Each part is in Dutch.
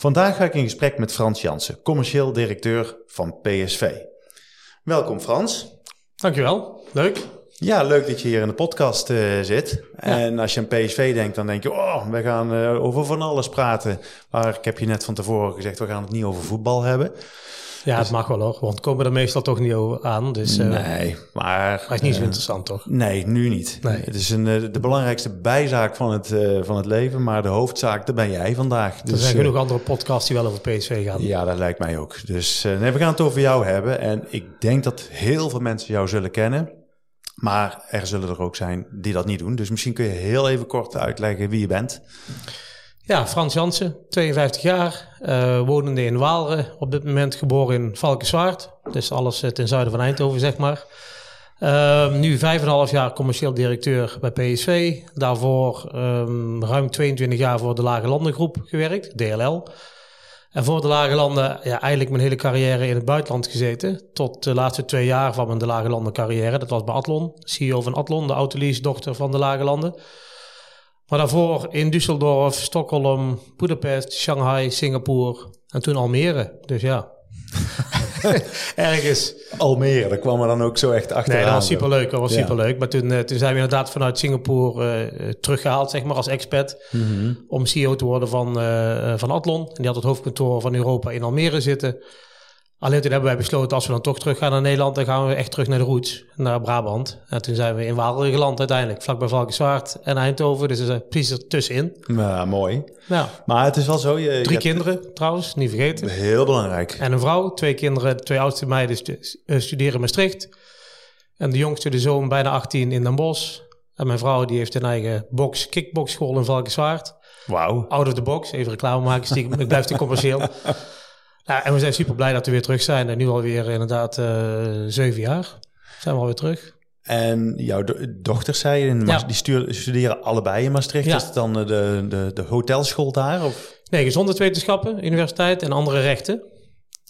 Vandaag ga ik in gesprek met Frans Jansen, commercieel directeur van PSV. Welkom Frans. Dankjewel, leuk. Ja, leuk dat je hier in de podcast uh, zit. En als je aan PSV denkt, dan denk je, oh, we gaan uh, over van alles praten. Maar ik heb je net van tevoren gezegd, we gaan het niet over voetbal hebben. Ja, dus, het mag wel hoor, want komen er meestal toch niet aan. Dus, uh, nee, maar... Maar is niet zo interessant toch? Nee, nu niet. Nee. Het is een, de belangrijkste bijzaak van het, van het leven, maar de hoofdzaak, daar ben jij vandaag. Dus, er zijn genoeg andere podcasts die wel over PSV gaan. Ja, dat lijkt mij ook. Dus nee, we gaan het over jou hebben. En ik denk dat heel veel mensen jou zullen kennen. Maar er zullen er ook zijn die dat niet doen. Dus misschien kun je heel even kort uitleggen wie je bent. Ja, Frans Jansen, 52 jaar, uh, wonende in Waalre. Op dit moment geboren in Valkenswaard. Dus alles ten zuiden van Eindhoven, zeg maar. Uh, nu 5,5 jaar commercieel directeur bij PSV. Daarvoor um, ruim 22 jaar voor de Lage Landengroep gewerkt, DLL. En voor de Lage Landen, ja, eigenlijk mijn hele carrière in het buitenland gezeten. Tot de laatste twee jaar van mijn de Lage Landen carrière. Dat was bij Atlon, CEO van Atlon, de autolease dochter van de Lage Landen. Maar daarvoor in Düsseldorf, Stockholm, Budapest, Shanghai, Singapore en toen Almere. Dus ja, Ergens. Almere, daar kwam er dan ook zo echt achteraan. Nee, dat was superleuk. Dat was ja. superleuk. Maar toen, uh, toen zijn we inderdaad vanuit Singapore uh, teruggehaald, zeg maar, als expert. Mm -hmm. Om CEO te worden van, uh, van Atlon. En die had het hoofdkantoor van Europa in Almere zitten. Alleen toen hebben wij besloten, als we dan toch terug gaan naar Nederland, dan gaan we echt terug naar de roots, naar Brabant. En toen zijn we in Waalre geland uiteindelijk, vlakbij Valkenswaard en Eindhoven. Dus is precies ertussenin. Ja, mooi. Ja. Maar het is wel zo... Je, Drie kinderen trouwens, niet vergeten. Heel belangrijk. En een vrouw, twee kinderen, de twee oudste meiden studeren in Maastricht. En de jongste, de zoon, bijna 18 in Den Bosch. En mijn vrouw die heeft een eigen box, kickboxschool in Valkenswaard. Wauw. Out of the box, even reclame maken, ik blijf te commercieel. Ja, en we zijn super blij dat we weer terug zijn. En nu alweer inderdaad uh, zeven jaar zijn we alweer terug. En jouw do dochters, zei je, ja. die stuur, studeren allebei in Maastricht. Ja. Is het dan de, de, de hotelschool daar? Of? Nee, gezondheidswetenschappen, universiteit en andere rechten.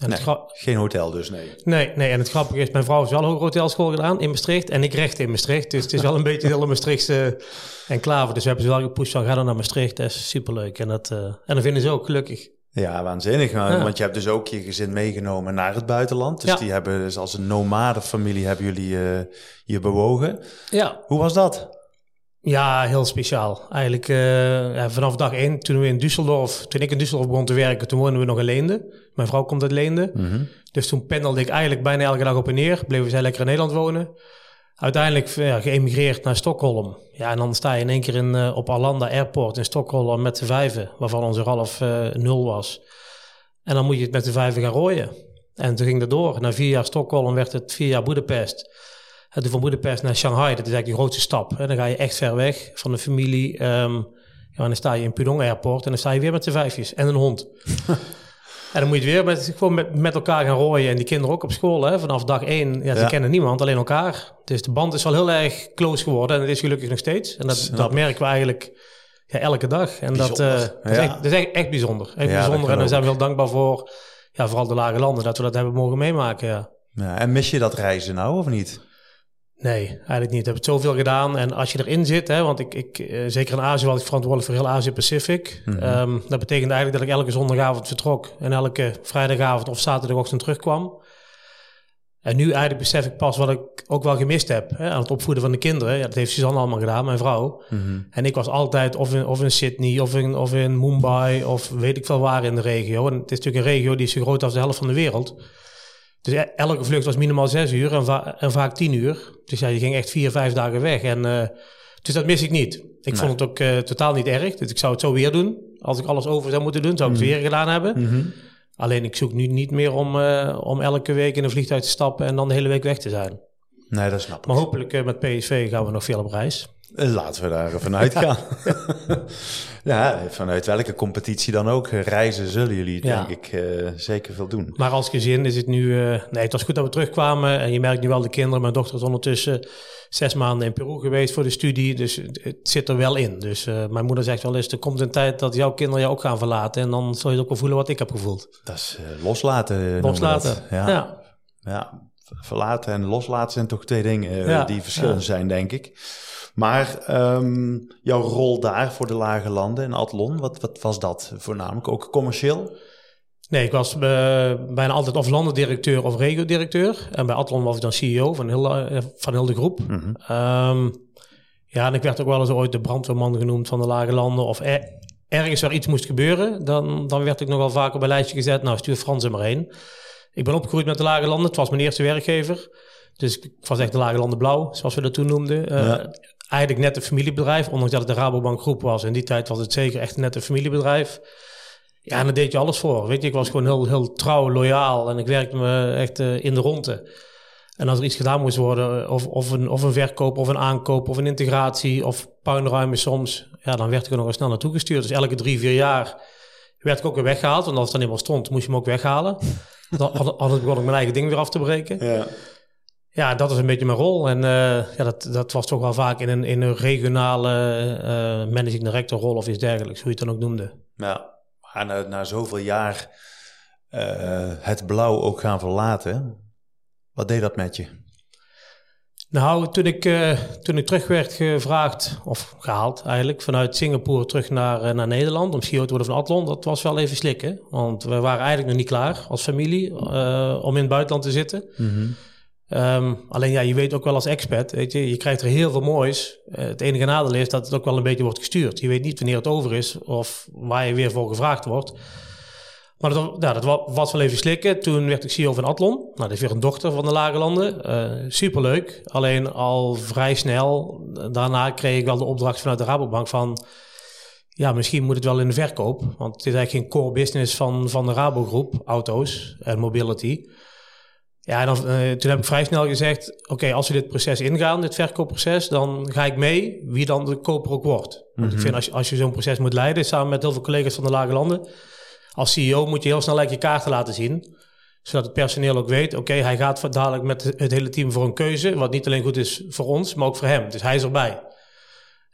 En nee, geen hotel dus, nee. Nee, nee, en het grappige is, mijn vrouw heeft wel een hotelschool gedaan in Maastricht en ik recht in Maastricht. Dus het is wel een beetje de Maastrichtse enclave. Dus we hebben ze wel gepusht van, ga dan naar Maastricht, dat is superleuk. En dat, uh, en dat vinden ze ook gelukkig. Ja, waanzinnig. Want je hebt dus ook je gezin meegenomen naar het buitenland. Dus die hebben dus als een nomadenfamilie hebben jullie uh, je bewogen. Ja. Hoe was dat? Ja, heel speciaal. Eigenlijk uh, ja, vanaf dag één, toen we in Düsseldorf, toen ik in Düsseldorf begon te werken, toen woonden we nog in Leende. Mijn vrouw komt uit Leende. Mm -hmm. Dus toen pendelde ik eigenlijk bijna elke dag op en neer. Bleven zij lekker in Nederland wonen. Uiteindelijk geëmigreerd naar Stockholm. Ja, en dan sta je in één keer in, uh, op Arlanda Airport in Stockholm met de vijven, waarvan onze half uh, nul was. En dan moet je het met de vijven gaan rooien. En toen ging dat door. Na vier jaar Stockholm werd het vier jaar Budapest. En toen van Budapest naar Shanghai, dat is eigenlijk de grootste stap. En dan ga je echt ver weg van de familie. Um, ja, en dan sta je in Pudong Airport en dan sta je weer met de vijfjes en een hond. En dan moet je het weer met, gewoon met, met elkaar gaan rooien. En die kinderen ook op school, hè, vanaf dag één. Ja, ze kennen niemand, alleen elkaar. Dus de band is wel heel erg close geworden. En het is gelukkig nog steeds. En dat, dat merken we eigenlijk ja, elke dag. En dat, uh, dat, is echt, dat, is echt, bijzonder. Echt bijzonder. En daar zijn we heel dankbaar voor. Ja, vooral de lage landen, dat we dat hebben mogen meemaken. Ja. ja en mis je dat reizen nou, of niet? Nee, eigenlijk niet. Ik heb het zoveel gedaan. En als je erin zit, hè, want ik, ik, uh, zeker in Azië was ik verantwoordelijk voor heel Azië-Pacific. Mm -hmm. um, dat betekende eigenlijk dat ik elke zondagavond vertrok en elke vrijdagavond of zaterdagochtend terugkwam. En nu eigenlijk besef ik pas wat ik ook wel gemist heb hè, aan het opvoeden van de kinderen. Ja, dat heeft Suzanne allemaal gedaan, mijn vrouw. Mm -hmm. En ik was altijd of in, of in Sydney of in, of in Mumbai of weet ik veel waar in de regio. En het is natuurlijk een regio die is zo groot als de helft van de wereld. Dus elke vlucht was minimaal zes uur en, va en, vaak tien uur. Dus ja, je ging echt vier, vijf dagen weg. En, uh, dus dat mis ik niet. Ik nee. vond het ook uh, totaal niet erg. Dus ik zou het zo weer doen. Als ik alles over zou moeten doen, zou ik het mm. weer gedaan hebben. Mm -hmm. Alleen ik zoek nu niet meer om, uh, om elke week in een vliegtuig te stappen en dan de hele week weg te zijn. Nee, dat snap ik. Maar hopelijk met PSV gaan we nog veel op reis. Laten we daar vanuit gaan. ja, vanuit welke competitie dan ook reizen zullen jullie, denk ik, uh, zeker veel doen. Maar als gezin is het nu... Uh, nee, het was goed dat we terugkwamen. En je merkt nu wel de kinderen. Mijn dochter is ondertussen zes maanden in Peru geweest voor de studie. Dus het zit er wel in. Dus uh, mijn moeder zegt wel eens, er komt een tijd dat jouw kinderen jou ook gaan verlaten. En dan zul je ook wel voelen wat ik heb gevoeld. Dat is loslaten. Loslaten, ja. ja. ja. Verlaten en loslaten zijn toch twee dingen die verschillend zijn, denk ik. Maar ehm, jouw rol daar voor de lage landen in Atlon, wat, wat was dat voornamelijk? Ook commercieel? Nee, ik was uh, bijna altijd of landendirecteur of regio-directeur. En bij Atlon was ik dan CEO van heel, eh, van heel de groep. Mm ja, en ik werd ook wel eens ooit de brandweerman genoemd van de lage landen. Of ergens waar iets moest gebeuren, dan, dan werd ik nogal vaker bij lijstje gezet. Nou, stuur Frans er maar heen. Ik ben opgegroeid met de lage landen. Het was mijn eerste werkgever. Dus ik was echt de lage landen blauw, zoals we dat toen noemden. Uh, eigenlijk net een familiebedrijf, ondanks dat het de Rabobank groep was. In die tijd was het zeker echt net een familiebedrijf. Ja, en deed je alles voor. Weet je, ik was gewoon heel, heel trouw, loyaal en ik werkte me echt uh, in de ronde. En als er iets gedaan moest worden, of, of, een, of een verkoop, of een aankoop, of een integratie, of puinruimen soms, ja, dan werd ik er nog eens snel naartoe gestuurd. Dus elke drie, vier jaar werd ik ook weer weggehaald. En als het dan eenmaal stond, moest je hem ook weghalen. dan had, begon ik mijn eigen ding weer af te breken. Ja. Ja, dat is een beetje mijn rol. En uh, ja, dat, dat was toch wel vaak in een, in een regionale uh, managing director rol of iets dergelijks, hoe je het dan ook noemde. Ja, maar na, na zoveel jaar uh, het blauw ook gaan verlaten, wat deed dat met je? Nou, toen ik, toen ik terug werd gevraagd, of gehaald eigenlijk, vanuit Singapore terug naar, naar Nederland om CEO te worden van Atlon, dat was wel even slikken. Want we waren eigenlijk nog niet klaar als familie om in het buitenland te zitten. Mm -hmm. Um, alleen ja, je weet ook wel als expert, weet je, je krijgt er heel veel moois. Uh, het enige nadeel is dat het ook wel een beetje wordt gestuurd. Je weet niet wanneer het over is of waar je weer voor gevraagd wordt. Maar dat, ja, dat was wel even slikken. Toen werd ik CEO van Atlon. Nou, dat is weer een dochter van de Lage Landen. Uh, superleuk. Alleen al vrij snel, daarna kreeg ik wel de opdracht vanuit de Rabobank van... Ja, misschien moet het wel in de verkoop. Want het is eigenlijk geen core business van, van de Rabogroep, auto's en mobility... Ja, en dan, uh, toen heb ik vrij snel gezegd: Oké, als we dit proces ingaan, dit verkoopproces, dan ga ik mee wie dan de koper ook wordt. Want ik mhm. vind als als je zo'n proces moet leiden, samen met heel veel collega's van de Lage Landen, als CEO moet je heel snel je kaarten laten zien. Zodat het personeel ook weet: Oké, hij gaat dadelijk met het hele team voor een keuze. Wat niet alleen goed is voor ons, maar ook voor hem. Dus hij is erbij.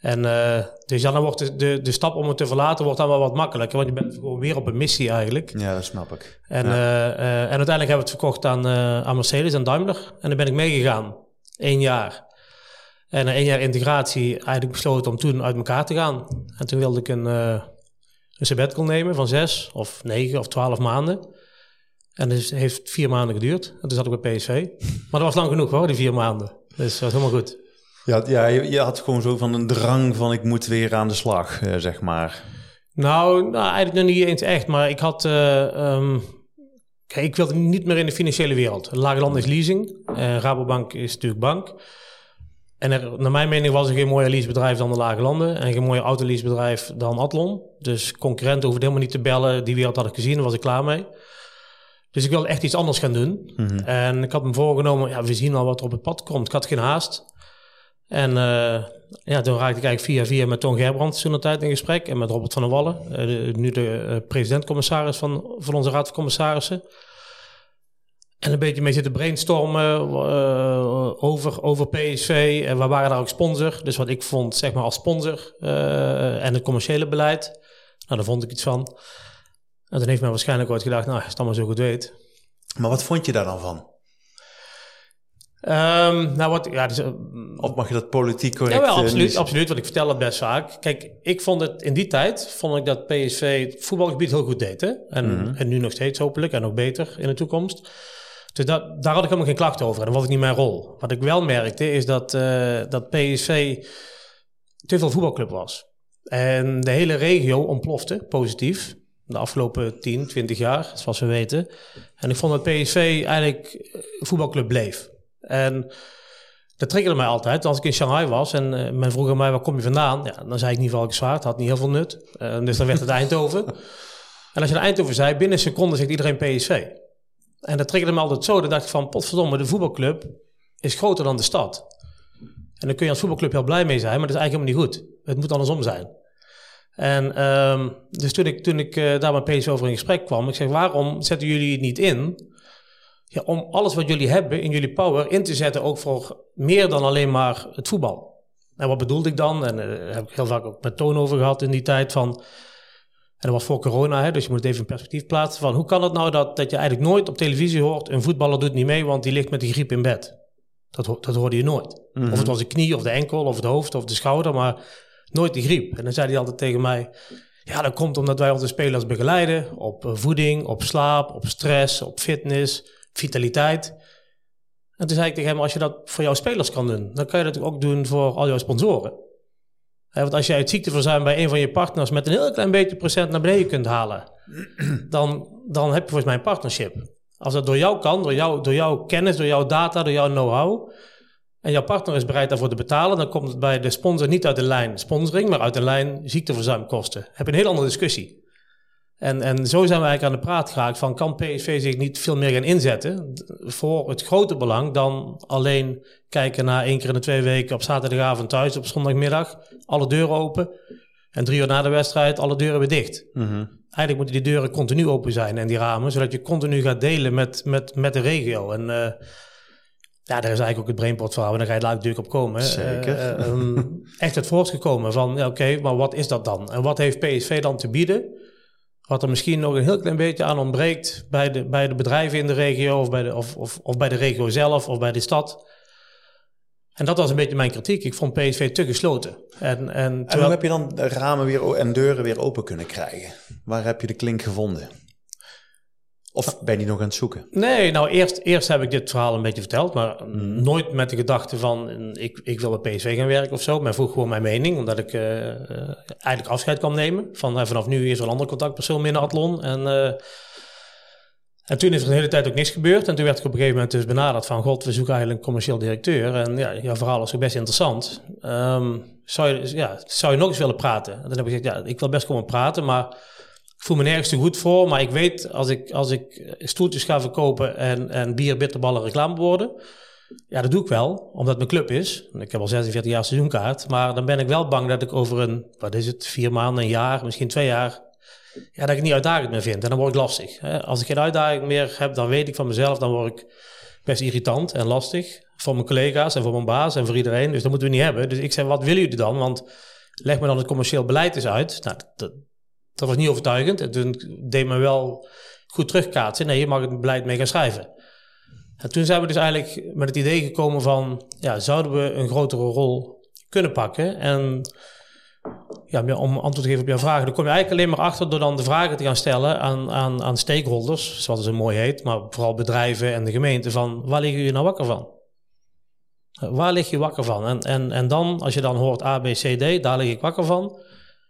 En uh, dus dan wordt de, de, de, stap om het te verlaten wordt dan wel wat makkelijker. Want je bent gewoon weer op een missie eigenlijk. Ja, dat snap ik. En, ja. uh, uh, en uiteindelijk hebben we het verkocht aan, aan Mercedes en Daimler. En daar ben ik meegegaan. Eén jaar. En na één jaar integratie eigenlijk besloten om toen uit elkaar te gaan. En toen wilde ik een, een sabbatical nemen van zes of negen of twaalf maanden. En dat heeft vier maanden geduurd. En toen zat ik bij PSV. Maar dat was lang genoeg hoor, die vier maanden. Dus dat was helemaal goed. Ja, ja je, je, had gewoon zo van een drang van ik moet weer aan de slag, uh, zeg maar. Nou, nou, eigenlijk nog niet eens echt. Maar ik had... Uh, um, kijk, ik wilde niet meer in de financiële wereld. Lagerland is leasing. Uh, Rabobank is natuurlijk bank. En er, naar mijn mening was er geen mooier leasebedrijf dan de Lage Landen. En geen mooier autoleasebedrijf dan Atlon. Dus concurrenten hoefden helemaal niet te bellen. Die wereld had ik gezien, daar was ik klaar mee. Dus ik wilde echt iets anders gaan doen. Mm -hmm. En ik had me voorgenomen, ja, we zien al wat er op het pad komt. Ik had geen haast. En uh, ja, toen raakte ik eigenlijk via via met Ton Gerbrandt toen tijd in gesprek. En met Robert van der Wallen, de, nu de uh, president-commissaris van, van onze raad van commissarissen. En een beetje mee zitten brainstormen over, over PSV. En we waren daar ook sponsor. Dus wat ik vond, zeg maar als sponsor en het commerciële beleid. Nou, daar vond ik iets van. En toen heeft men waarschijnlijk ooit gedacht, nou, als het allemaal zo goed weet. Maar wat vond je daar dan van? Um, nou, wat, ja, dus, of mag je dat politiek correct... Ja, wel, absoluut, absoluut, want ik vertel het best vaak. Kijk, ik vond het in die tijd, vond ik dat PSV het voetbalgebied heel goed deed. Hè? En, mm -hmm. en nu nog steeds hopelijk, en ook beter in de toekomst. Dus dat, daar had ik helemaal geen klacht over. En dat was ik niet mijn rol. Wat ik wel merkte, is dat, uh, dat PSV te veel voetbalclub was. En de hele regio ontplofte, positief. De afgelopen 10, 20 jaar, zoals we weten. En ik vond dat PSV eigenlijk voetbalclub bleef. En dat triggerde mij altijd. Als ik in Shanghai was en uh, men vroeg aan mij, waar kom je vandaan? Ja, dan zei ik niet Valk Zwaard, had niet heel veel nut. Uh, dus dan werd het Eindhoven. en als je naar Eindhoven zei, binnen een seconde zegt iedereen PSV. En dat triggerde me altijd zo. Dan dacht ik van, potverdomme, de voetbalclub is groter dan de stad. En dan kun je als voetbalclub heel blij mee zijn, maar dat is eigenlijk helemaal niet goed. Het moet andersom zijn. En ehm, dus toen ik, toen ik uh, daar met PSV over in gesprek kwam, ik zeg, waarom zetten jullie het niet in ja, om alles wat jullie hebben in jullie power in te zetten ook voor meer dan alleen maar het voetbal? En wat bedoelde ik dan? En daar uh, heb ik heel vaak ook met Toon over gehad in die tijd van... En dat was voor corona, hè, dus je moet het even in perspectief plaatsen. Van hoe kan het nou dat, dat je eigenlijk nooit op televisie hoort... een voetballer doet niet mee, want die ligt met de griep in bed. Dat, dat hoorde je nooit. Mm -hmm. Of het was de knie, of de enkel, of het hoofd, of de schouder, maar nooit de griep. En dan zei hij altijd tegen mij... Ja, dat komt omdat wij onze spelers begeleiden op voeding, op slaap, op stress, op fitness, vitaliteit. En toen zei ik tegen hem, als je dat voor jouw spelers kan doen, dan kan je dat ook doen voor al jouw sponsoren. want als jij het ziekteverzuim bij een van je partners met een heel klein beetje procent naar beneden kunt halen, dan, dan heb je volgens mij een partnership. Als dat door jou kan, door, jou, door jouw kennis, door jouw data, door jouw know-how, en jouw partner is bereid daarvoor te betalen, dan komt het bij de sponsor niet uit de lijn sponsoring, maar uit de lijn ziekteverzuimkosten. Heb je een heel andere discussie. En, en zo zijn we eigenlijk aan de praat geraakt van kan PSV zich niet veel meer gaan inzetten voor het grote belang dan alleen kijken naar één keer in de twee weken op zaterdagavond thuis, op zondagmiddag, alle deuren open en drie uur na de wedstrijd alle deuren weer dicht. Mm -hmm. Eigenlijk moeten die deuren continu open zijn en die ramen, zodat je continu gaat delen met, met, met de regio. En uh, ja, daar is eigenlijk ook het brainpot verhaal. En daar ga je later natuurlijk op komen. Zeker. Uh, um, echt het voortgekomen van, ja, oké, maar wat is dat dan? En wat heeft PSV dan te bieden? Wat er misschien nog een heel klein beetje aan ontbreekt bij de, bij de bedrijven in de regio, of bij de, of, of, of bij de regio zelf, of bij de stad. En dat was een beetje mijn kritiek. Ik vond PSV te gesloten. En, en, terwijl... en hoe heb je dan de ramen weer en deuren weer open kunnen krijgen? Waar heb je de klink gevonden? Of ben je nog aan het zoeken? Nee, nou eerst, eerst heb ik dit verhaal een beetje verteld, maar mm. nooit met de gedachte van ik, ik wil bij PSV gaan werken of zo. Men vroeg gewoon mijn mening, omdat ik uh, eigenlijk afscheid kan nemen. Van uh, vanaf nu is er een andere contactpersoon binnen Atlon. En, uh, en toen is er een hele tijd ook niks gebeurd. En toen werd ik op een gegeven moment dus benaderd van god, we zoeken eigenlijk een commercieel directeur. En ja, jouw verhaal is ook best interessant. Um, zou, je, ja, zou je nog eens willen praten? En dan heb ik gezegd, ja, ik wil best komen praten, maar ik voel me nergens te goed voor, maar ik weet als ik, als ik stoeltjes ga verkopen en, en bier, bitterballen reclame worden. Ja, dat doe ik wel, omdat mijn club is. Ik heb al 46 jaar seizoenkaart. Maar dan ben ik wel bang dat ik over een, wat is het, vier maanden, een jaar, misschien twee jaar. Ja, dat ik niet uitdagend meer vind. En dan word ik lastig. Als ik geen uitdaging meer heb, dan weet ik van mezelf, dan word ik best irritant en lastig. Voor mijn collega's en voor mijn baas en voor iedereen. Dus dat moeten we niet hebben. Dus ik zei, wat willen jullie dan? Want leg me dan het commercieel beleid eens uit. Nou, dat, dat was niet overtuigend. En toen deed me wel goed terugkaatsen. Nee, je mag het beleid mee gaan schrijven. En toen zijn we dus eigenlijk met het idee gekomen van... Ja, zouden we een grotere rol kunnen pakken? En ja, om antwoord te geven op jouw vragen... dan kom je eigenlijk alleen maar achter door dan de vragen te gaan stellen aan, aan, aan stakeholders... zoals het mooi heet, maar vooral bedrijven en de gemeente... van waar liggen jullie nou wakker van? Waar lig je wakker van? En, en, en dan, als je dan hoort A, B, C, D, daar lig ik wakker van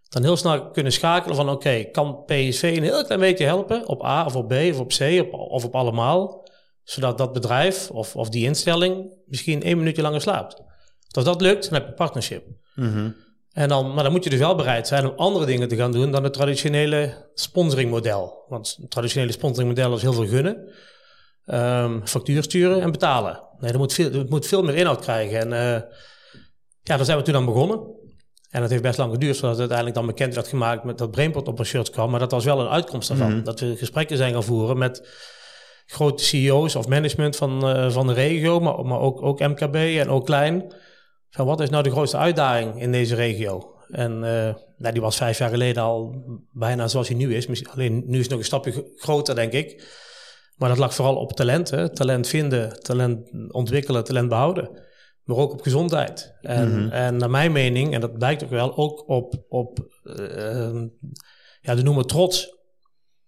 dan heel snel kunnen schakelen van oké, kan PSV een heel klein beetje helpen op A of op B of op C op, of op allemaal, zodat dat bedrijf of, of die instelling misschien één minuutje langer slaapt. Als dat lukt, dan heb je een partnership. Mhm. En dan, maar dan moet je dus wel bereid zijn om andere dingen te gaan doen dan het traditionele sponsoringmodel. Want het traditionele sponsoringmodel is heel veel gunnen, um, factuur sturen en betalen. Nee, dat moet veel, dat moet veel meer inhoud krijgen. En uh, ja, daar zijn we toen aan begonnen. En dat heeft best lang geduurd voordat het uiteindelijk dan bekend werd gemaakt met dat Brainport op een shirt kwam. Maar dat was wel een uitkomst daarvan. Mhm. Dat we gesprekken zijn gaan voeren met grote CEO's of management van, uh, van de regio, maar, maar ook, ook MKB en ook klein. Van wat is nou de grootste uitdaging in deze regio? En uh, nou, die was vijf jaar geleden al bijna zoals hij nu is. Alleen nu is het nog een stapje groter, denk ik. Maar dat lag vooral op talent. Hè? Talent vinden, talent ontwikkelen, talent behouden maar ook op gezondheid. En, Mhm. en naar mijn mening, en dat blijkt ook wel, ook op, op uh, ja, de noemen trots.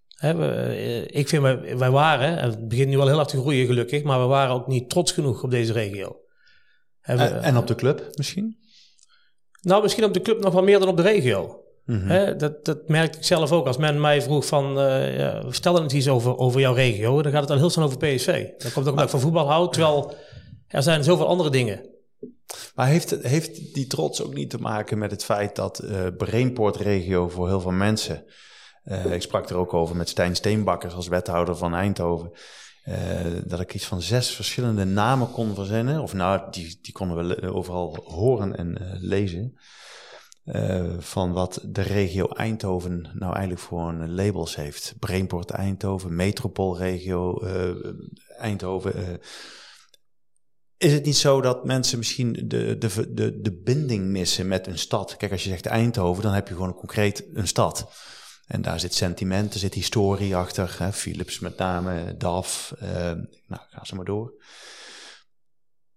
Hè, we, eh, ik vind, wij, wij waren, en het begint nu wel heel hard te groeien gelukkig, maar we waren ook niet trots genoeg op deze regio. Hè, we- En, en op de club misschien? nou, misschien op de club nog wel meer dan op de regio. Mhm. Hè, dat, dat merkte ik zelf ook. Als men mij vroeg van, eh, ja, eens iets over, over jouw regio, dan gaat het al heel snel over PSV. Dan komt het ook omdat ik van voetbal houd, terwijl er zijn zoveel andere dingen. Maar heeft, heeft die trots ook niet te maken met het feit dat eh Brainport-regio voor heel veel mensen... eh, ik sprak er ook over met Stijn Steenbakkers als wethouder van Eindhoven... dat ik iets van zes verschillende namen kon verzinnen. Of nou, die, die konden we overal horen en lezen. van wat de regio Eindhoven nou eigenlijk voor een labels heeft. Brainport Eindhoven, Metropoolregio Eindhoven. Is het niet zo dat mensen misschien de, de, de, de binding missen met een stad? Kijk, als je zegt Eindhoven, dan heb je gewoon concreet een stad. En daar zit sentiment, er zit historie achter. Hè? Philips met name, DAF, uh, nou, ga ze maar door.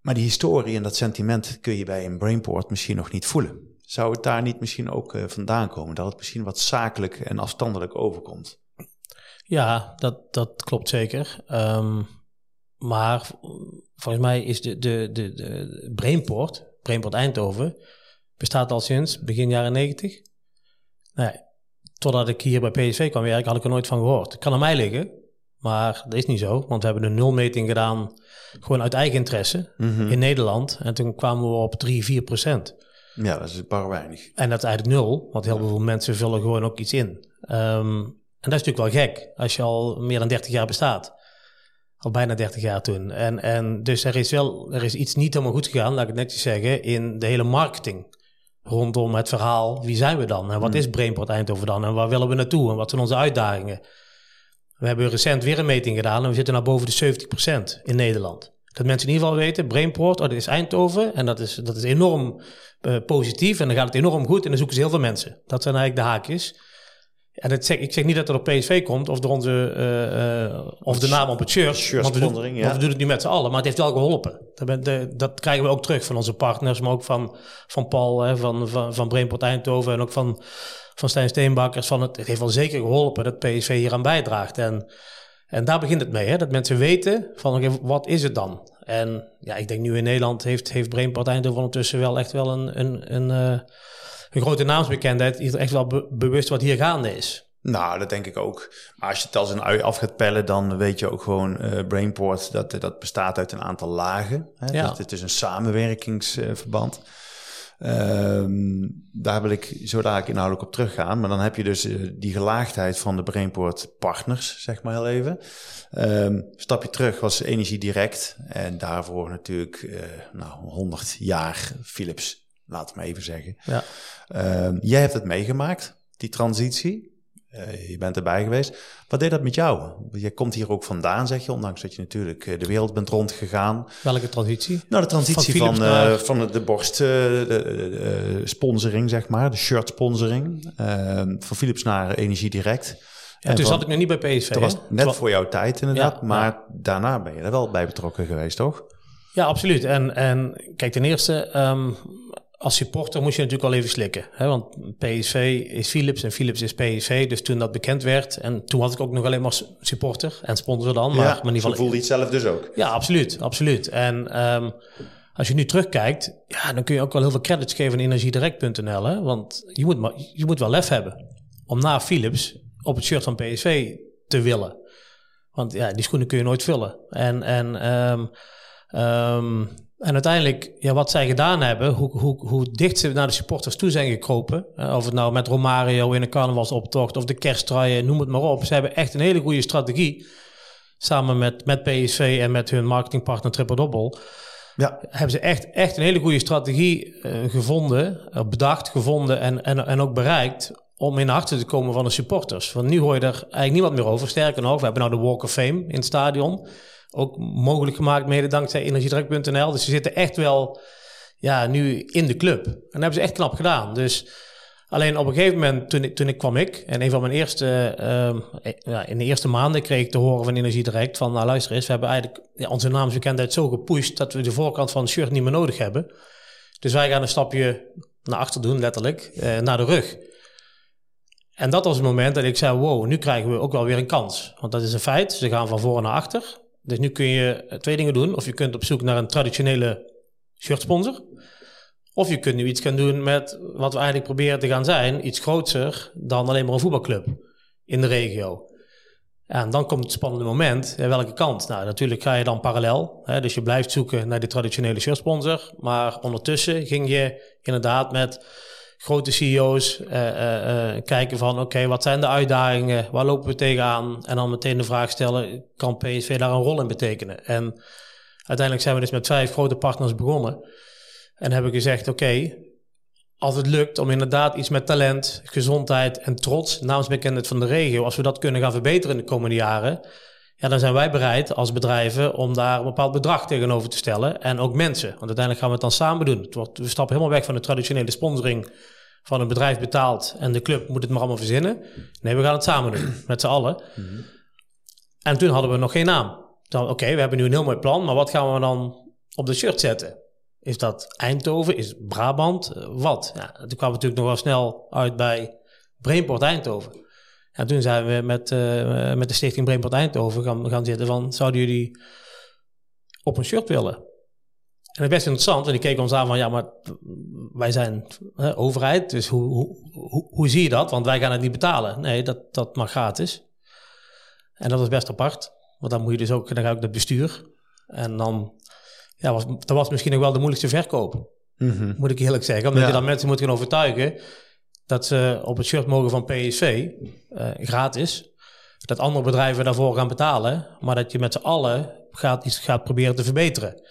Maar die historie en dat sentiment kun je bij een Brainport misschien nog niet voelen. Zou het daar niet misschien ook uh, vandaan komen? Dat het misschien wat zakelijk en afstandelijk overkomt? Ja, dat, dat klopt zeker. Um, maar volgens mij is de, de, de, de Brainport, Brainport Eindhoven, bestaat al sinds begin jaren 90. Nee, totdat ik hier bij PSV kwam werken, had ik er nooit van gehoord. Het kan aan mij liggen, maar dat is niet zo. Want we hebben een nulmeting gedaan, gewoon uit eigen interesse, mhm. in Nederland. En toen kwamen we op 3, 4 procent. Ja, dat is bar weinig. En dat is eigenlijk nul, want heel veel mensen vullen gewoon ook iets in. Um, en dat is natuurlijk wel gek, als je al meer dan 30 jaar bestaat. Al bijna 30 jaar toen. En, en dus er is wel er is iets niet helemaal goed gegaan, laat ik het netjes zeggen, in de hele marketing. Rondom het verhaal, wie zijn we dan? En wat hmm. is Brainport Eindhoven dan? En waar willen we naartoe? En wat zijn onze uitdagingen? We hebben recent weer een meting gedaan en we zitten naar boven de 70% in Nederland. Dat mensen in ieder geval weten, Brainport, oh, dat is Eindhoven. En dat is, dat is enorm uh, positief en dan gaat het enorm goed en dan zoeken ze heel veel mensen. Dat zijn eigenlijk de haakjes. En zeg, ik zeg niet dat het op PSV komt of, door onze, uh, uh, of de naam op het shirt. want we, doen, ja. we doen het nu met z'n allen, maar het heeft wel geholpen. Dat, de, dat, krijgen we ook terug van onze partners, maar ook van, van Paul, hè, van, van, van Brainport Eindhoven en ook van, van Stijn Steenbakkers. Van het, het heeft wel zeker geholpen dat PSV hier aan bijdraagt. En, en daar begint het mee, hè, dat mensen weten van wat is het dan? En ja, ik denk nu in Nederland heeft, heeft Brainport Eindhoven ondertussen wel echt wel een... een, een uh, een grote naamsbekendheid is echt wel bewust wat hier gaande is. Nou, dat denk ik ook. Maar als je het als een ui af gaat pellen, dan weet je ook gewoon uh, Brainport dat dat bestaat uit een aantal lagen. Hè? Ja. Dus het is een samenwerkingsverband. Uh, daar wil ik zo dadelijk inhoudelijk op teruggaan. Maar dan heb je dus uh, die gelaagdheid van de Brainport partners, zeg maar heel even. Um, stapje terug was Energie Direct. En daarvoor natuurlijk uh, nou, 100 jaar Philips laat me even zeggen. Ja. Uh, jij hebt het meegemaakt, die transitie. Uh, je bent erbij geweest. Wat deed dat met jou? Je komt hier ook vandaan, zeg je, ondanks dat je natuurlijk eh, de wereld bent rondgegaan. Welke transitie? Nou, de transitie van, van, uh, van de borst de, sponsoring, zeg maar, de shirt sponsoring. Ehm, van Philips naar Energie Direct. Ja, en toen zat ik nog niet bij PSV. Dat was net voor jouw tijd inderdaad, maar daarna ben je er wel bij betrokken geweest, toch? Ja, absoluut. En, en kijk, ten eerste, um, als supporter moest je natuurlijk al even slikken. Hè? Want PSV is Philips en Philips is PSV. Dus toen dat bekend werd, en toen was ik ook nog alleen maar supporter en sponsor dan. Maar, ja, maar in ieder geval, voelde je het zelf dus ook. Ja, absoluut. absoluut. En um, als je nu terugkijkt, ja, dan kun je ook wel heel veel credits geven aan energiedirect.nl. Want je moet, maar, je moet wel lef hebben om na Philips op het shirt van PSV te willen. Want ja, die schoenen kun je nooit vullen. En, en um, um, en uiteindelijk, ja, wat zij gedaan hebben, hoe, hoe, hoe dicht ze naar de supporters toe zijn gekropen. Uh, of het nou met Romario in een carnavalsoptocht of de kersttraaien, noem het maar op. Ze hebben echt een hele goede strategie. Samen met, met PSV en met hun marketingpartner Triple Double. Ja. Hebben ze echt, echt een hele goede strategie uh, gevonden, uh, bedacht, gevonden en, en, en ook bereikt. Om in de harten te komen van de supporters. Want nu hoor je er eigenlijk niemand meer over. Sterker nog, we hebben nou de Walk of Fame in het stadion ook mogelijk gemaakt mede dankzij energiedruk.nl. Dus ze zitten echt wel ja, nu in de club. En dat hebben ze echt knap gedaan. Dus alleen op een gegeven moment, toen ik, toen ik kwam ik... en een van mijn eerste... Uh, ja, in de eerste maanden kreeg ik te horen van Energiedirect... van nou luister eens, we hebben eigenlijk ja, onze naamsbekendheid zo gepusht... dat we de voorkant van het shirt niet meer nodig hebben. Dus wij gaan een stapje naar achter doen, letterlijk, uh, naar de rug. En dat was het moment dat ik zei, wow, nu krijgen we ook wel weer een kans. Want dat is een feit, ze gaan van voor naar achter... Dus nu kun je twee dingen doen. Of je kunt op zoek naar een traditionele shirtsponsor. Of je kunt nu iets gaan doen met wat we eigenlijk proberen te gaan zijn. Iets groter dan alleen maar een voetbalclub in de regio. En dan komt het spannende moment. welke kant? Nou, natuurlijk ga je dan parallel. Hè, dus je blijft zoeken naar de traditionele shirtsponsor. Maar ondertussen ging je inderdaad met grote CEO's uh, kijken van oké, wat zijn de uitdagingen, waar lopen we tegenaan? En dan meteen de vraag stellen, kan PSV daar een rol in betekenen? En uiteindelijk zijn we dus met vijf grote partners begonnen. En hebben gezegd, oké, als het lukt om inderdaad iets met talent, gezondheid en trots, naamsbekendheid van de regio, als we dat kunnen gaan verbeteren in de komende jaren, ja, dan zijn wij bereid als bedrijven om daar een bepaald bedrag tegenover te stellen. En ook mensen. Want uiteindelijk gaan we het dan samen doen. Het wordt, we stappen helemaal weg van de traditionele sponsoring van een bedrijf betaalt en de club moet het maar allemaal verzinnen. Nee, we gaan het samen doen, met z'n allen. Mhm. En toen hadden we nog geen naam. Oké, we hebben nu een heel mooi plan, maar wat gaan we dan op de shirt zetten? Is dat Eindhoven? Is Brabant? Eh, wat? Ja, toen kwamen we natuurlijk nog wel snel uit bij Brainport Eindhoven. En toen zijn we met, uh, met de stichting Brainport Eindhoven gaan, gaan zitten van... zouden jullie op een shirt willen? En dat is best interessant, want die keken ons aan van... ja, maar wij zijn overheid, dus hoe, hoe, hoe, hoe, zie je dat? Want wij gaan het niet betalen. Nee, dat, dat mag gratis. En dat was best apart, want dan moet je dus ook... dan ga ik naar het bestuur. En dan ja, was, dat was misschien nog wel de moeilijkste verkoop. Mhm. Moet ik eerlijk zeggen. Omdat je dan mensen moet gaan overtuigen dat ze op het shirt mogen van PSV, eh, gratis. Dat andere bedrijven daarvoor gaan betalen. Maar dat je met z'n allen gaat, iets gaat proberen te verbeteren.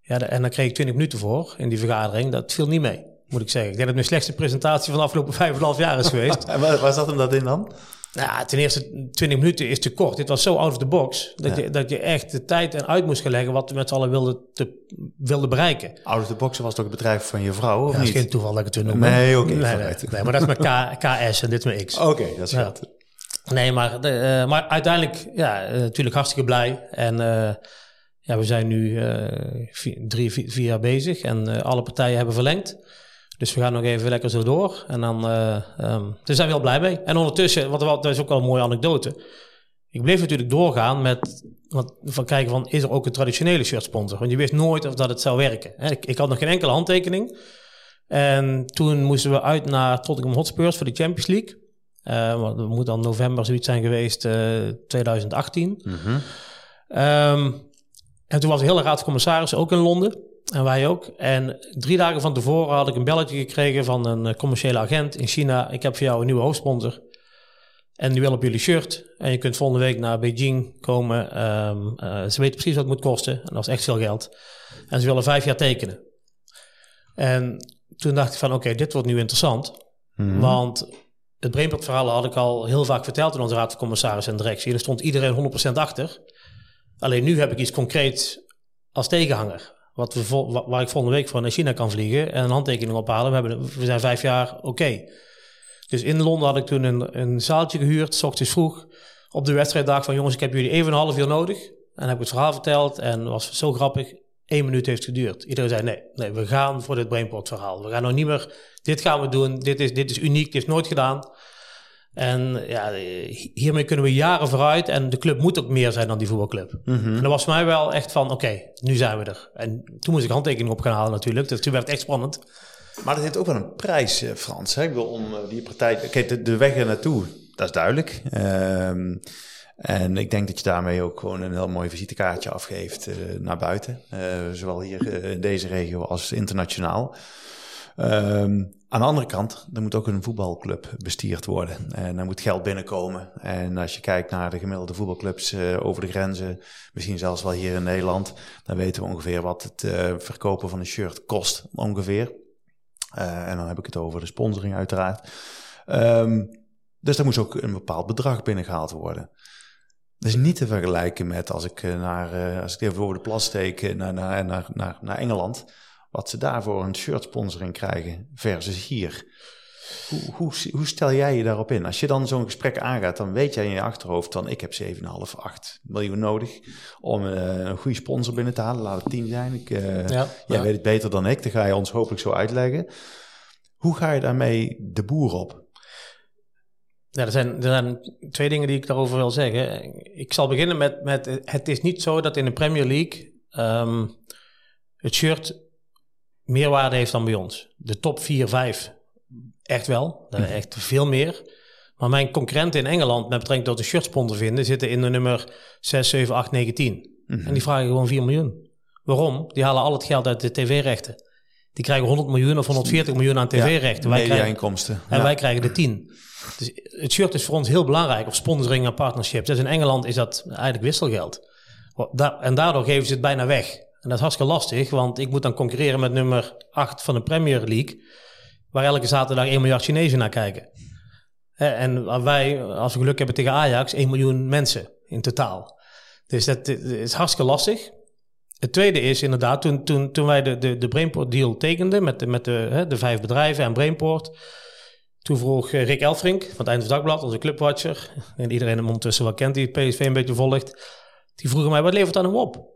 Ja, en dan kreeg ik 20 minuten voor in die vergadering. Dat viel niet mee, moet ik zeggen. Ik denk dat het mijn slechtste presentatie van de afgelopen vijf en half jaar is geweest. en waar, waar zat hem dat in dan? Nou, ten eerste 20 minuten is te kort. Dit was zo out of the box dat, je, dat je echt de tijd en uit moest gaan leggen wat we met z'n allen wilden, te, wilden bereiken. Out of the box was toch het bedrijf van je vrouw, of ja, niet? Dat is geen toeval dat ik het toen noem. Nee, oké. nee, nee, maar dat is K, KS en dit met X. Oké, dat is ja. Nee, maar, de, uh, maar uiteindelijk, ja, uh, natuurlijk hartstikke blij. En uh, ja, we zijn nu vier, drie, vier, vier, jaar bezig en alle partijen hebben verlengd. Dus we gaan nog even lekker zo door. En dan uh, um, daar zijn we heel blij mee. En ondertussen, wat, dat is ook wel een mooie anekdote. Ik bleef natuurlijk doorgaan met wat, van kijken van, is er ook een traditionele shirt sponsor? Want je wist nooit of dat het zou werken. Ik, ik had nog geen enkele handtekening. En toen moesten we uit naar Tottenham Hotspurs voor de Champions League. Uh, dat moet dan november zoiets zijn geweest, uh, 2018. Mm -hmm. um, en toen was de hele raad van commissarissen ook in Londen. En wij ook. En drie dagen van tevoren had ik een belletje gekregen van een eh, commerciële agent in China. Ik heb voor jou een nieuwe hoofdsponsor. En die wil op jullie shirt. En je kunt volgende week naar Beijing komen. Um, uh, ze weten precies wat het moet kosten. En dat is echt veel geld. En ze willen vijf jaar tekenen. En toen dacht ik van oké, dit wordt nu interessant. Mhm. Want het Brainport verhaal had ik al heel vaak verteld in onze raad van commissaris en directie. Er stond iedereen 100% achter. Alleen nu heb ik iets concreets als tegenhanger. Wat we waar ik volgende week voor naar China kan vliegen en een handtekening ophalen. We, hebben, we zijn vijf jaar oké. Dus in Londen had ik toen een, een zaaltje gehuurd, s ochtends vroeg. Op de wedstrijddag van jongens, ik heb jullie even een half uur nodig. En heb ik het verhaal verteld en was zo grappig. Eén minuut heeft geduurd. Iedereen zei nee, nee, we gaan voor dit Brainport verhaal. We gaan nog niet meer, dit gaan we doen. Dit is, dit is uniek, dit is nooit gedaan. En ja, hiermee kunnen we jaren vooruit. En de club moet ook meer zijn dan die voetbalclub. Mhm. En dat was voor mij wel echt van, oké, nu zijn we er. En toen moest ik handtekening op gaan halen natuurlijk. Dus toen werd het echt spannend. Maar dat heeft ook wel een prijs, eh, Frans. Hè? Ik wil om eh, die partij... Kijk, de, de weg er naartoe, dat is duidelijk. Um, en ik denk dat je daarmee ook gewoon een heel mooi visitekaartje afgeeft uh, naar buiten. Uh, zowel hier in deze regio als internationaal. Um, aan de andere kant, er moet ook een voetbalclub bestierd worden. En er moet geld binnenkomen. En als je kijkt naar de gemiddelde voetbalclubs uh, over de grenzen, misschien zelfs wel hier in Nederland, dan weten we ongeveer wat het uh, verkopen van een shirt kost, ongeveer. Uh, en dan heb ik het over de sponsoring uiteraard. Um, dus daar moest ook een bepaald bedrag binnengehaald worden. Dat is niet te vergelijken met als ik, naar, als ik even over de plas steek naar, naar, naar, naar Engeland wat ze daarvoor een shirt sponsoring krijgen versus hier. Hoe, hoe, hoe, stel jij je daarop in? Als je dan zo'n gesprek aangaat, dan weet jij in je achterhoofd van ik heb 7,5, 8 miljoen nodig om uh, een goede sponsor binnen te halen. Laat het 10 zijn. Ik, uh, ja, jij weet het beter dan ik, dan ga je ons hopelijk zo uitleggen. Hoe ga je daarmee de boer op? Ja, er zijn, er zijn twee dingen die ik daarover wil zeggen. Ik zal beginnen met, met het is niet zo dat in de Premier League um, het shirt meerwaarde heeft dan bij ons. De top 4, 5 echt wel. Mhm. Echt veel meer. Maar mijn concurrenten in Engeland met betrekking tot de shirtsponsor vinden, zitten in de nummer 6, 7, 8, 9, 10. En die vragen gewoon 4 miljoen. Waarom? Die halen al het geld uit de tv-rechten. Die krijgen 100 miljoen of 140 miljoen aan tv-rechten. Ja, media-inkomsten. En wij krijgen de 10. Dus het shirt is voor ons heel belangrijk, of sponsoring en partnerships. Dus in Engeland is dat eigenlijk wisselgeld. En daardoor geven ze het bijna weg. En dat is hartstikke lastig, want ik moet dan concurreren met nummer 8 van de Premier League, waar elke zaterdag 1 miljard Chinezen naar kijken. En wij, als we geluk hebben tegen Ajax, 1 miljoen mensen in totaal. Dus dat is hartstikke lastig. Het tweede is inderdaad, toen, toen, toen wij de, de, de Brainport deal tekenden met, de, met de, hè, de vijf bedrijven en Brainport, toen vroeg eh, Rick Elfrink van het Eind Dagblad, onze clubwatcher, en iedereen hem ondertussen wel kent die het PSV een beetje volgt, die vroeg mij, wat levert dat nou op?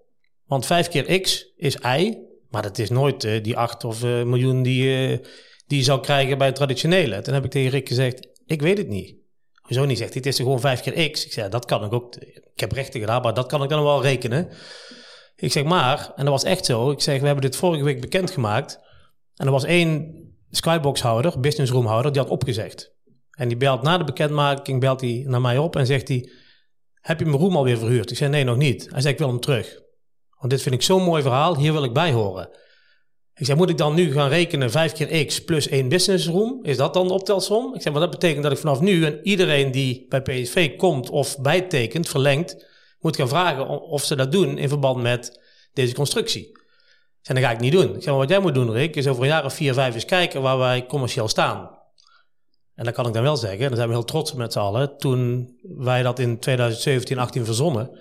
Want vijf keer X is Y, maar dat is nooit uh, die acht of uh, miljoen die, uh, die je zou krijgen bij het traditionele. Toen heb ik tegen Rick gezegd, ik weet het niet. Hoezo niet? Zegt hij, het is gewoon vijf keer X. Ik zei, dat kan ik ook. Ik heb rechten gedaan, maar dat kan ik dan wel rekenen. Ik zeg, maar, en dat was echt zo. Ik zeg, we hebben dit vorige week bekendgemaakt. En er was één skyboxhouder, businessroomhouder, die had opgezegd. En die belt na de bekendmaking, belt hij naar mij op en zegt hij... Heb je mijn room alweer verhuurd? Ik zei, nee, nog niet. Hij zei, ik wil hem terug. Want dit vind ik zo'n mooi verhaal, hier wil ik bij horen. Ik zei, moet ik dan nu gaan rekenen 5 keer x plus één businessroom? Is dat dan de optelsom? Ik zei, maar dat betekent dat ik vanaf nu en iedereen die bij PSV komt of bijtekent, verlengt, moet gaan vragen of ze dat doen in verband met deze constructie. En dat ga ik niet doen. Ik maar wat jij moet doen, Rick, is over een jaar of vier, vijf eens kijken waar wij commercieel staan. En dat kan ik dan wel zeggen, daar zijn we heel trots met z'n allen. Toen wij dat in 2017, 18 verzonnen,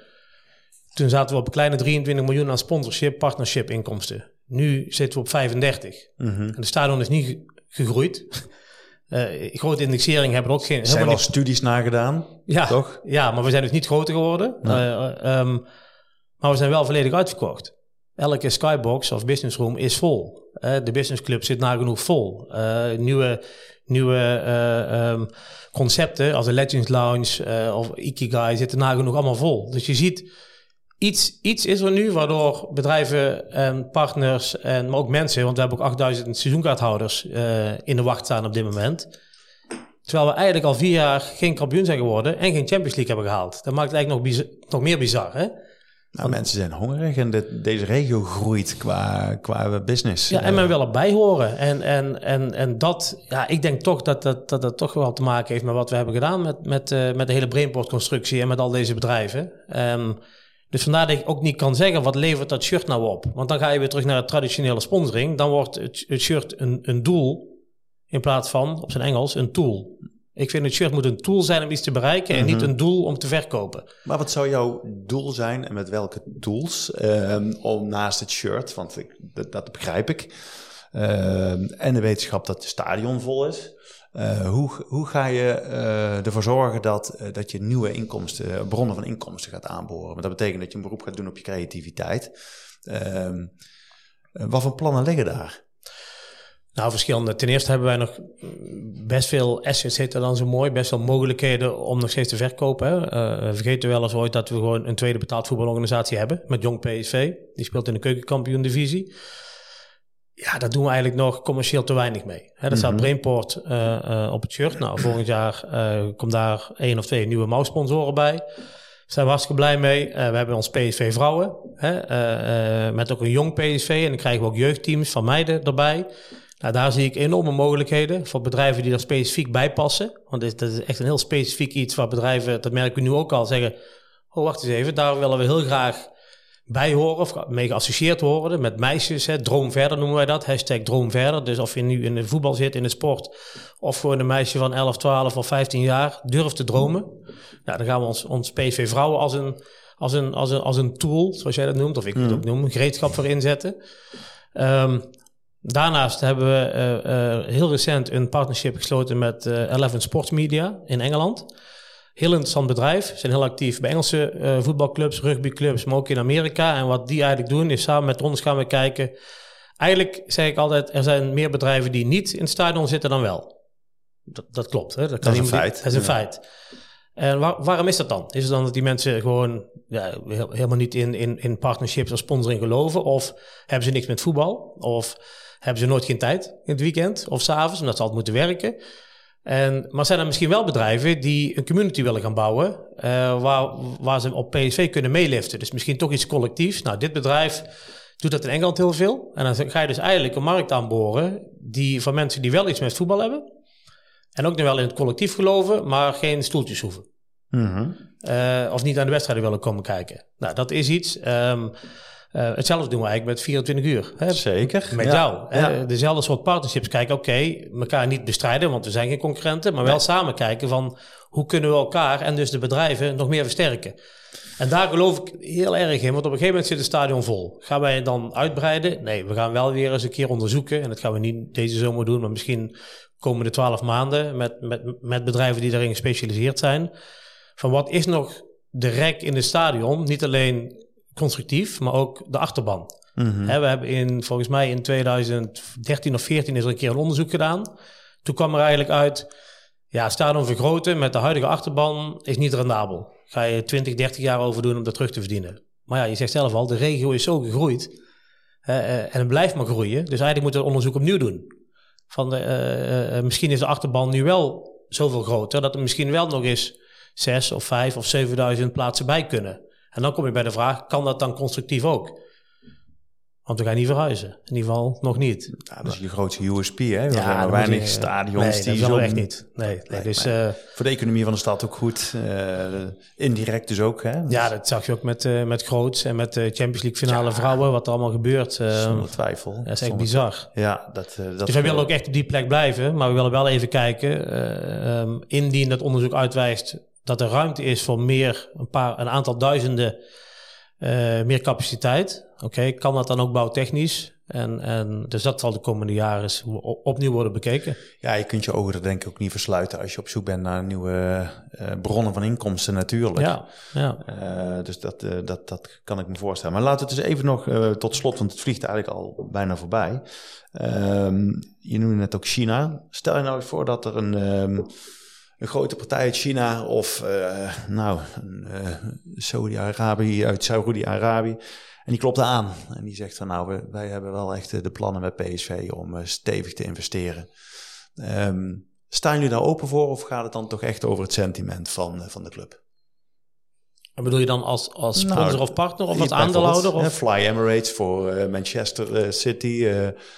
toen zaten we op een kleine 23 miljoen aan sponsorship, partnership inkomsten. Nu zitten we op 35. Mhm. En de stadion is niet gegroeid. Uh, grote indexering hebben we ook geen. Er zijn wel studies nagedaan, ja, toch? Ja, maar we zijn dus niet groter geworden. Nee. Uh, um, maar we zijn wel volledig uitverkocht. Elke skybox of business room is vol. Uh, de business club zit nagenoeg vol. nieuwe nieuwe um, concepten als de Legends Lounge of Ikigai zitten nagenoeg allemaal vol. Dus je ziet Iets, iets is er nu waardoor bedrijven en partners, en, maar ook mensen, want we hebben ook 8000 seizoenkaarthouders uh, in de wacht staan op dit moment. Terwijl we eigenlijk al vier jaar geen kampioen zijn geworden en geen Champions League hebben gehaald. Dat maakt het eigenlijk nog, bizar, nog meer bizar. Hè? Nou, mensen zijn hongerig en de, deze regio groeit qua, qua business. Ja, en men wil erbij horen. En, en, en, en dat, ja, ik denk toch dat dat, dat dat toch wel te maken heeft met wat we hebben gedaan met, met, uh, met de hele Brainport-constructie en met al deze bedrijven. Um, dus vandaar dat ik ook niet kan zeggen wat levert dat shirt nou op. Want dan ga je weer terug naar de traditionele sponsoring. Dan wordt het, het shirt een, een doel in plaats van, op zijn Engels, een tool. Ik vind het shirt moet een tool zijn om iets te bereiken en niet Mhm. een doel om te verkopen. Maar wat zou jouw doel zijn en met welke tools ehm, om naast het shirt, want ik, dat, dat begrijp ik, ehm, en de wetenschap dat het stadion vol is. Uh, hoe, hoe ga je uh, ervoor zorgen dat, uh, dat je nieuwe inkomsten, bronnen van inkomsten gaat aanboren? Want dat betekent dat je een beroep gaat doen op je creativiteit. Ehm, wat voor plannen liggen daar? Nou, verschillende. Ten eerste hebben wij nog best veel assets, dat dan zo mooi, best veel mogelijkheden om nog steeds te verkopen. We vergeten wel eens ooit dat we gewoon een tweede betaald voetbalorganisatie hebben met Jong PSV. Die speelt in de keukenkampioen divisie. Ja, daar doen we eigenlijk nog commercieel te weinig mee. Mm -hmm. staat Brainport uh, uh, op het shirt. Nou, volgend jaar uh, komt daar één of twee nieuwe mouwsponsoren bij. Daar zijn we hartstikke blij mee. we hebben ons PSV Vrouwen. Hè, met ook een jong PSV. En dan krijgen we ook jeugdteams van meiden erbij. Nou, daar zie ik enorme mogelijkheden voor bedrijven die er specifiek bij passen. Want dat is echt een heel specifiek iets waar bedrijven, dat merken we nu ook al, zeggen... Oh, wacht eens even, daar willen we heel graag bij horen of mee geassocieerd worden met meisjes. Hè. Droom verder noemen wij dat. Hashtag droom verder. Dus of je nu in de voetbal zit, in de sport. Of gewoon een meisje van 11, 12 of 15 jaar durft te dromen. Ja, dan gaan we ons, ons PSV vrouwen als een, als, een, als, een, als een tool, zoals jij dat noemt. Of ik het ook noem. Een gereedschap voor inzetten. Um, daarnaast hebben we uh, uh, heel recent een partnership gesloten met uh, Eleven Sports Media in Engeland. Heel interessant bedrijf. Ze zijn heel actief bij Engelse uh, voetbalclubs, rugbyclubs, maar ook in Amerika. En wat die eigenlijk doen, is samen met ons gaan we kijken. Eigenlijk zeg ik altijd, er zijn meer bedrijven die niet in het stadion zitten dan wel. Dat, dat klopt. Hè? Dat, dat is een feit. Dat is een ja. feit. En waar, waarom is dat dan? Is het dan dat die mensen gewoon ja, heel, helemaal niet in, in, in partnerships of sponsoring geloven? Of hebben ze niks met voetbal? Of hebben ze nooit geen tijd in het weekend of s'avonds, omdat ze altijd moeten werken? En, maar zijn er misschien wel bedrijven die een community willen gaan bouwen, uh, waar, waar ze op PSV kunnen meeliften? Dus misschien toch iets collectiefs. Nou, dit bedrijf doet dat in Engeland heel veel. En dan ga je dus eigenlijk een markt aanboren die, van mensen die wel iets met voetbal hebben. En ook nog wel in het collectief geloven, maar geen stoeltjes hoeven. Mhm. Eh, of niet aan de wedstrijden willen komen kijken. Nou, dat is iets. Ehm, eh, hetzelfde doen we eigenlijk met 24 uur. Hè? Zeker. Met Ja. jou. Hè? Ja. Dezelfde soort partnerships kijken. Oké, elkaar niet bestrijden, want we zijn geen concurrenten. Maar wel samen kijken van hoe kunnen we elkaar en dus de bedrijven nog meer versterken. En daar geloof ik heel erg in. Want op een gegeven moment zit het stadion vol. Gaan wij dan uitbreiden? Nee, we gaan wel weer eens een keer onderzoeken. En dat gaan we niet deze zomer doen, maar misschien komende twaalf maanden. Met, met, met bedrijven die daarin gespecialiseerd zijn. Van wat is nog de rek in het stadion? Niet alleen constructief, maar ook de achterban. Mhm. We hebben in, volgens mij in 2013 of 14 is er een keer een onderzoek gedaan. Toen kwam er eigenlijk uit, ja, stadion vergroten met de huidige achterban is niet rendabel. Ga je 20, 30 jaar over doen om dat terug te verdienen. Maar ja, je zegt zelf al, de regio is zo gegroeid eh, en het blijft maar groeien. Dus eigenlijk moeten we het onderzoek opnieuw doen. Van de, eh, eh, misschien is de achterban nu wel zoveel groter dat er misschien wel nog eens 6 of 5 of 7000 plaatsen bij kunnen. En dan kom je bij de vraag, kan dat dan constructief ook? Want we gaan niet verhuizen. In ieder geval nog niet. Ja, dat is je grootste USP, hè? Maar moet weinig je- stadions nee, die dat zo... echt niet. Nee, dus eh, Voor de economie van de stad ook goed. eh, indirect dus ook, hè? ja, dat zag je ook met, eh met Groots en met de Champions League finale Ja. vrouwen, wat er allemaal gebeurt. eh, Zonder twijfel. dat is echt Zonder- bizar. Ja, dat... dat Dus wij willen ook echt op die plek blijven, maar we willen wel even kijken, eh, ehm, indien dat onderzoek uitwijst dat er ruimte is voor meer, een, paar, een aantal duizenden eh, meer capaciteit. Oké, kan dat dan ook bouwtechnisch? En, en dus dat zal de komende jaren eens opnieuw worden bekeken. Ja, je kunt je ogen er denk ik ook niet versluiten als je op zoek bent naar nieuwe eh, bronnen van inkomsten natuurlijk. Ja, ja. Eh, dus dat, dat, dat kan ik me voorstellen. Maar laten we het eens even nog tot slot, want het vliegt eigenlijk al bijna voorbij. Ehm, je noemde net ook China. Stel je nou eens voor dat er een, ehm, een grote partij uit China of eh, nou, eh, Saudi-Arabië uit Saudi-Arabië. En die klopt aan en die zegt van nou, we, wij hebben wel echt eh, de plannen met PSV om stevig te investeren. Ehm, staan jullie daar open voor of gaat het dan toch echt over het sentiment van, van de club? En bedoel je dan als, als sponsor Nou, of partner of als aandeelhouder? Of? Fly Emirates voor Manchester City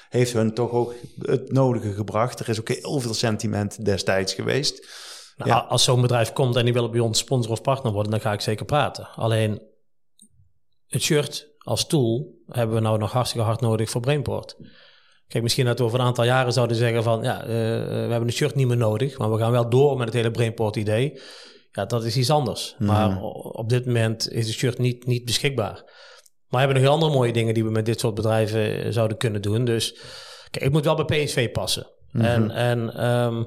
heeft hun toch ook het nodige gebracht. Er is ook heel veel sentiment destijds geweest. Nou, Ja. Als zo'n bedrijf komt en die wil bij ons sponsor of partner worden, dan ga ik zeker praten. Alleen het shirt als tool hebben we nou nog hartstikke hard nodig voor Brainport. Kijk, misschien dat we over een aantal jaren zouden zeggen van ja, eh, we hebben het shirt niet meer nodig, maar we gaan wel door met het hele Brainport idee. Ja, dat is iets anders. Maar o- op dit moment is het shirt niet, niet beschikbaar. Maar we hebben nog heel andere mooie dingen die we met dit soort bedrijven eh, zouden kunnen doen. Dus kijk, het moet wel bij PSV passen. En, en ehm,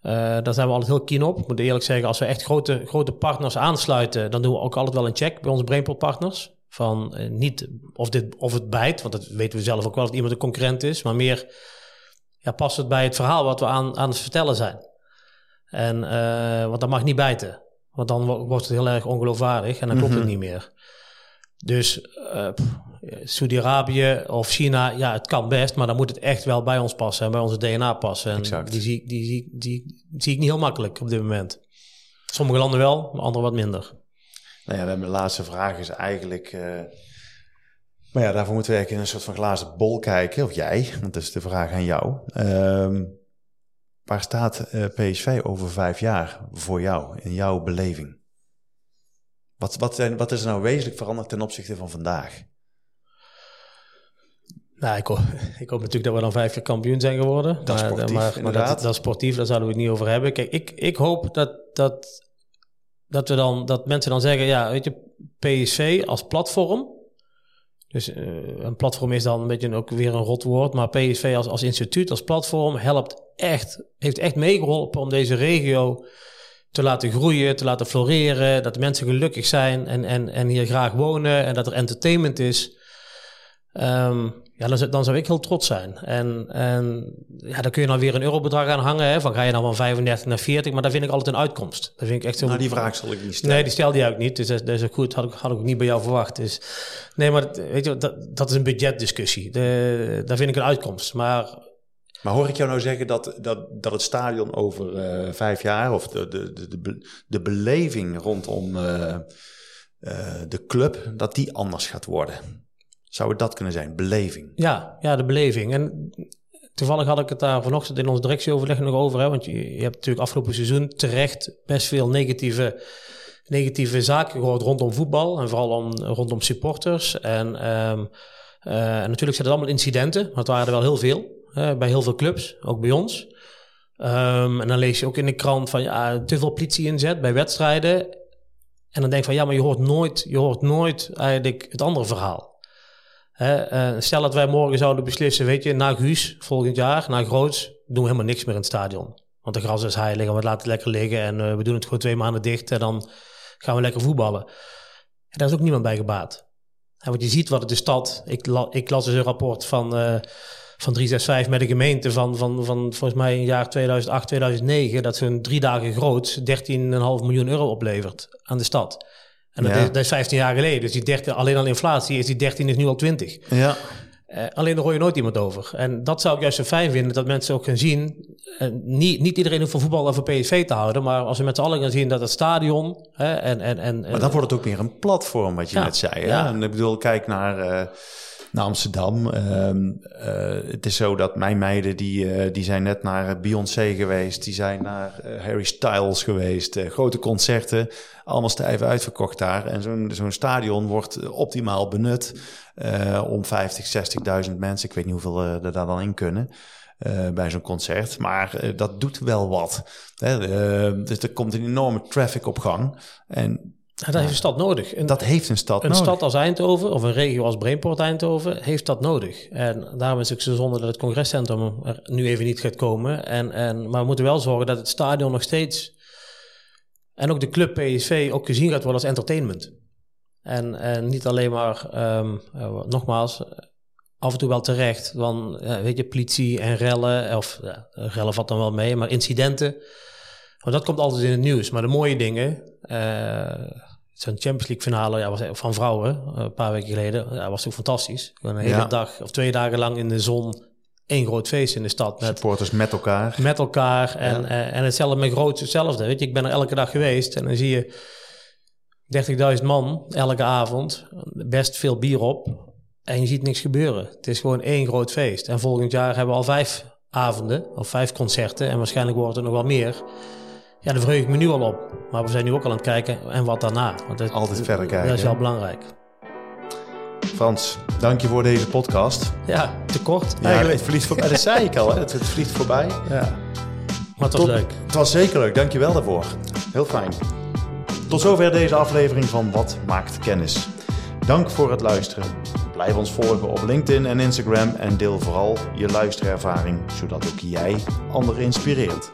eh, daar zijn we altijd heel keen op. Ik moet eerlijk zeggen, als we echt grote, grote partners aansluiten, dan doen we ook altijd wel een check bij onze Brainport partners. Van eh, niet of, dit, of het bijt, want dat weten we zelf ook wel dat iemand een concurrent is, maar meer ja, past het bij het verhaal wat we aan, aan het vertellen zijn. En, eh, want dat mag niet bijten. Want dan wo- wordt het heel erg ongeloofwaardig en dan klopt het niet meer. Dus pff, Saudi-Arabië of China, ja, het kan best, maar dan moet het echt wel bij ons passen en bij onze DNA passen. En Exact. die zie, ik- die, die zie ik niet heel makkelijk op dit moment. Sommige landen wel, maar andere wat minder. Nou ja, mijn laatste vraag is eigenlijk... eh, maar ja, daarvoor moeten we eigenlijk in een soort van glazen bol kijken. Of jij, want dat is de vraag aan jou. Ehm, waar staat eh, PSV over vijf jaar voor jou, in jouw beleving? Wat, wat, zijn, wat is er nou wezenlijk veranderd ten opzichte van vandaag? Nou, ik hoop, ik hoop natuurlijk dat we dan vijf keer kampioen zijn geworden. Dat is maar, sportief, maar, dat, dat is sportief, daar zouden we het niet over hebben. Kijk, ik, ik hoop dat, dat, dat, we dan, dat mensen dan zeggen, ja, weet je, PSV als platform. Dus eh, een platform is dan een beetje ook weer een rot woord. Maar PSV als, als instituut, als platform, helpt echt, heeft echt meegeholpen om deze regio te laten groeien, te laten floreren. Dat de mensen gelukkig zijn en, en, en hier graag wonen en dat er entertainment is. Ehm, ja, dan, zou- dan zou ik heel trots zijn. En, en ja, dan kun je dan weer een eurobedrag aan hangen. Hè, van ga je dan van 35 naar 40, maar dat vind ik altijd een uitkomst. Dat vind ik echt zo. Nou, die vraag zal ik niet stellen. Nee, die stelde jij ook niet. Dus dat, dat is ook goed. Had ik, had ik ook niet bij jou verwacht. Dus, nee, maar dat- weet je, dat, dat is een budgetdiscussie. De, daar vind ik een uitkomst. Maar Maar hoor ik jou nou zeggen dat, dat, dat het stadion over eh, vijf jaar, of de, de, de, de, de beleving rondom eh, eh, de club, dat die anders gaat worden? Zou het dat kunnen zijn? Beleving? Ja, ja de beleving. En toevallig had ik het daar vanochtend in ons directieoverleg nog over. Hè, want je, je hebt natuurlijk afgelopen seizoen terecht best veel negatieve, negatieve zaken gehoord rondom voetbal. En vooral om, rondom supporters. En, ehm, eh, natuurlijk zijn het allemaal incidenten. Maar het waren er wel heel veel. Bij heel veel clubs, ook bij ons. Ehm, en dan lees je ook in de krant van ja, te veel politie inzet bij wedstrijden. En dan denk je van ja, maar je hoort nooit, je hoort nooit eigenlijk het andere verhaal. Uh, stel dat wij morgen zouden beslissen, weet je, na Guus volgend jaar, na Groots, doen we helemaal niks meer in het stadion. Want de gras is heilig en we laten het lekker liggen en uh, we doen het gewoon twee maanden dicht en dan gaan we lekker voetballen. En daar is ook niemand bij gebaat. Want je ziet wat het de stad, ik, ik las dus een rapport van, uh, van 365 met de gemeente van, van, van volgens mij in jaar 2008, 2009, dat zo'n drie dagen groot 13,5 miljoen euro oplevert aan de stad. En dat, is, dat, is, 15 jaar geleden. Dus die 13, alleen al inflatie is die 13 is nu al 20. Ja. Uh, alleen daar hoor je nooit iemand over. En dat zou ik juist zo fijn vinden, dat mensen ook gaan zien. Uh, niet, niet iedereen hoeft van voetbal of van PSV te houden, maar als we met z'n allen gaan zien dat het stadion. Hè, en, en, en, maar dan wordt het ook meer een platform, wat je ja, net zei. Hè? Ja. En ik bedoel, kijk naar. Uh, naar Amsterdam. Uh, uh, het is zo dat mijn meiden, die, uh, die zijn net naar Beyoncé geweest. Die zijn naar Harry Styles geweest. grote concerten. Allemaal stijf uitverkocht daar. En zo'n zo'n stadion wordt optimaal benut om 50, 60.000 mensen. Ik weet niet hoeveel er daar dan in kunnen. Bij zo'n concert. Maar dat doet wel wat. Hè? Dus er komt een enorme traffic op gang. En dat heeft een stad nodig. Een, dat heeft een stad Een nodig. stad als Eindhoven of een regio als Brainport Eindhoven heeft dat nodig. En daarom is het zo zonde dat het congrescentrum er nu even niet gaat komen. En, en, maar we moeten wel zorgen dat het stadion nog steeds... En ook de club PSV ook gezien gaat worden als entertainment. En, en niet alleen maar, um, uh, nogmaals, af en toe wel terecht. Dan, uh, weet je, politie en rellen, of ja, rellen valt dan wel mee, maar incidenten. Want dat komt altijd in het nieuws. Maar de mooie dingen... Uh, Zo'n Champions League finale ja, was van vrouwen een paar weken geleden. Ja, was ook fantastisch. Een hele ja. dag of twee dagen lang in de zon. één groot feest in de stad. Met, Supporters met elkaar. Met elkaar. En, ja. en, en hetzelfde met groot hetzelfde. Weet je, ik ben er elke dag geweest. En dan zie je 30.000 man elke avond. Best veel bier op. En je ziet niks gebeuren. Het is gewoon één groot feest. En volgend jaar hebben we al vijf avonden. Of vijf concerten. En waarschijnlijk wordt er nog wel meer. Ja, daar verheug ik me nu al op. Maar we zijn nu ook al aan het kijken en wat daarna. Want het, Altijd verder kijken. Dat is wel belangrijk. Frans, dank je voor deze podcast. Ja, te kort ja, eigenlijk. Het vliegt voorbij, dat zei ik al, hè? Het, het vliegt voorbij. Ja. Maar het was Tot, leuk. Het was zeker leuk, dank je wel daarvoor. Heel fijn. Tot zover deze aflevering van Wat Maakt Kennis. Dank voor het luisteren. Blijf ons volgen op LinkedIn en Instagram en deel vooral je luisterervaring, zodat ook jij anderen inspireert.